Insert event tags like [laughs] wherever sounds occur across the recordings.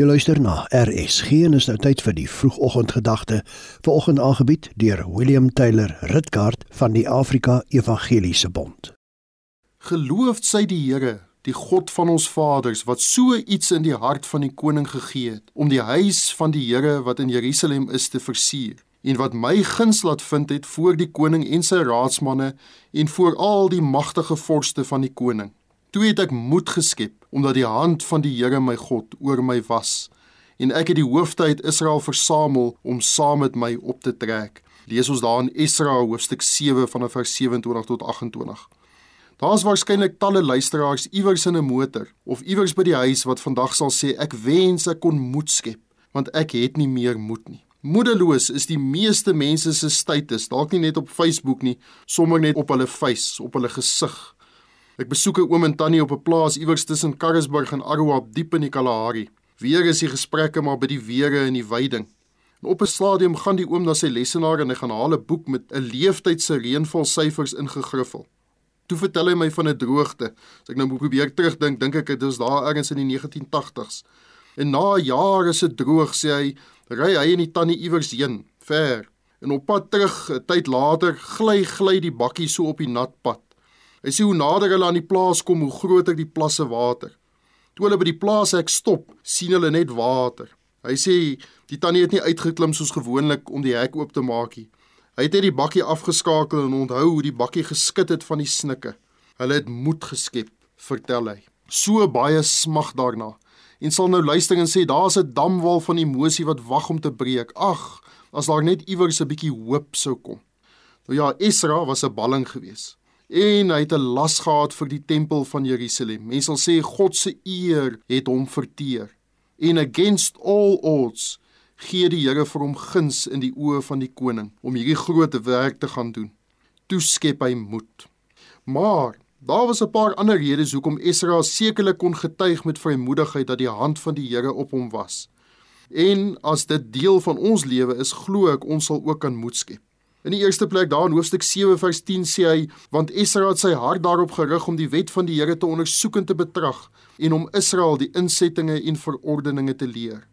Jy luister na RSG en is nou tyd vir die vroegoggendgedagte. Vanoggend aangebied deur William Taylor Ritkaart van die Afrika Evangeliese Bond. Geloof sy die Here, die God van ons vaders wat so iets in die hart van die koning gegee het om die huis van die Here wat in Jerusalem is te versier en wat my guns laat vind het voor die koning en sy raadsmanne en voor al die magtige vorste van die koning. Toe het ek moed geskep omdat die hand van die Here my God oor my was en ek het die hoofde uit Israel versamel om saam met my op te trek. Lees ons daar in Esra hoofstuk 7 vanaf vers 27 tot 28. Daar's waarskynlik talle luisteraars iewers in 'n motor of iewers by die huis wat vandag sal sê ek wens ek kon moed skep want ek het nie meer moed nie. Moedeloos is die meeste mense se status, dalk nie net op Facebook nie, sommer net op hulle face, op hulle gesig. Ek besoek 'n oom en tannie op 'n plaas iewers tussen Karrisburg en Aruap diep in die Kalahari. Weer is die gesprekke maar by die were en die weiding. En op 'n stadium gaan die oom na sy lesenaar en hy gaan haal 'n boek met 'n leeftyd se reënvalsyfers ingegriffel. Toe vertel hy my van 'n droogte. As ek nou probeer terugdink, dink ek dit was daar ergens in die 1980s. En na jare se droog sê hy, ry hy en die tannie iewers heen, ver. En op pad terug, 'n tyd later, gly gly die bakkie so op die nat pad. Hy sê hoe nader hulle aan die plaas kom, hoe groter die plasse water. Toe hulle by die plaas hek stop, sien hulle net water. Hy sê die tannie het nie uitgeklim soos gewoonlik om die hek oop te maak nie. Hy het net die bakkie afgeskakel en onthou hoe die bakkie geskit het van die snikke. Hulle het moed geskep, vertel hy. So baie smag daarna. En sal nou luister en sê daar's 'n damwal van emosie wat wag om te breek. Ag, as daar net iewers 'n bietjie hoop sou kom. Nou ja, Esra was 'n balling geweest en hy het 'n las gehad vir die tempel van Jerusalem. Mense sal sê God se eer het hom verteer. En against all odds gee die Here vir hom guns in die oë van die koning om hierdie groot werk te gaan doen. Toe skep hy moed. Maar daar was 'n paar ander redes hoekom Esra sekerlik kon getuig met vrymoedigheid dat die hand van die Here op hom was. En as dit deel van ons lewe is, glo ek ons sal ook kan moed skep. In die eerste plek daar in hoofstuk 7 vers 10 sê hy want Esra het sy hart daarop gerig om die wet van die Here te ondersoek en te betrag en om Israel die insettinge en verordeninge te leer.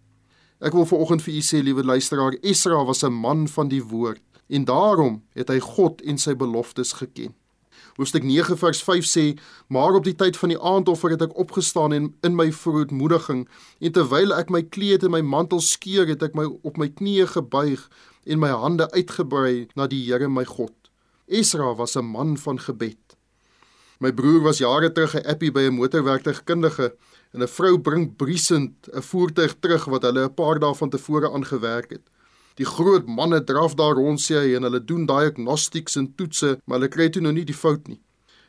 Ek wil vanoggend vir u sê liewe luisteraar, Esra was 'n man van die woord en daarom het hy God en sy beloftes geken. Hoofstuk 9 vers 5 sê: "Maar op die tyd van die aandoffer het ek opgestaan en in my verootmoediging en terwyl ek my kleed en my mantel skeur, het ek my op my knieë gebuig en my hande uitgebrei na die Here my God. Esra was 'n man van gebed. My broer was jare terug 'n appie by 'n motorwerktuigkundige en 'n vrou bring briesend 'n voertuig terug wat hulle 'n paar dae van tevore aangewerk het. Die groot manne draf daar rond sê hy en hulle doen diagnostics en toetse, maar hulle kry toe nog nie die fout nie.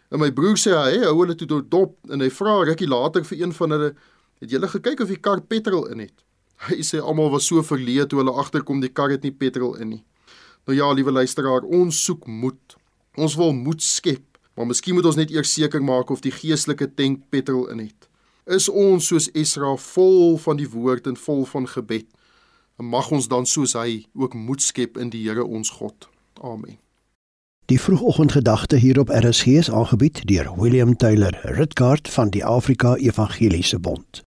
En my broer sê hy hou hulle toe dop en hy vra rukkie later vir een van hulle, "Het julle gekyk of die kar petrol in het?" [laughs] Hy sê almal was so verleë toe hulle agterkom die kar het nie petrol in nie. Nou ja, liewe luisteraar, ons soek moed. Ons wil moed skep, maar miskien moet ons net eers seker maak of die geestelike tank petrol in het. Is ons soos Esra vol van die woord en vol van gebed? Mag ons dan soos hy ook moed skep in die Here ons God. Amen. Die vroegoggendgedagte hier op RSG is aangebied deur William Taylor Ritkaart van die Afrika Evangeliese Bond.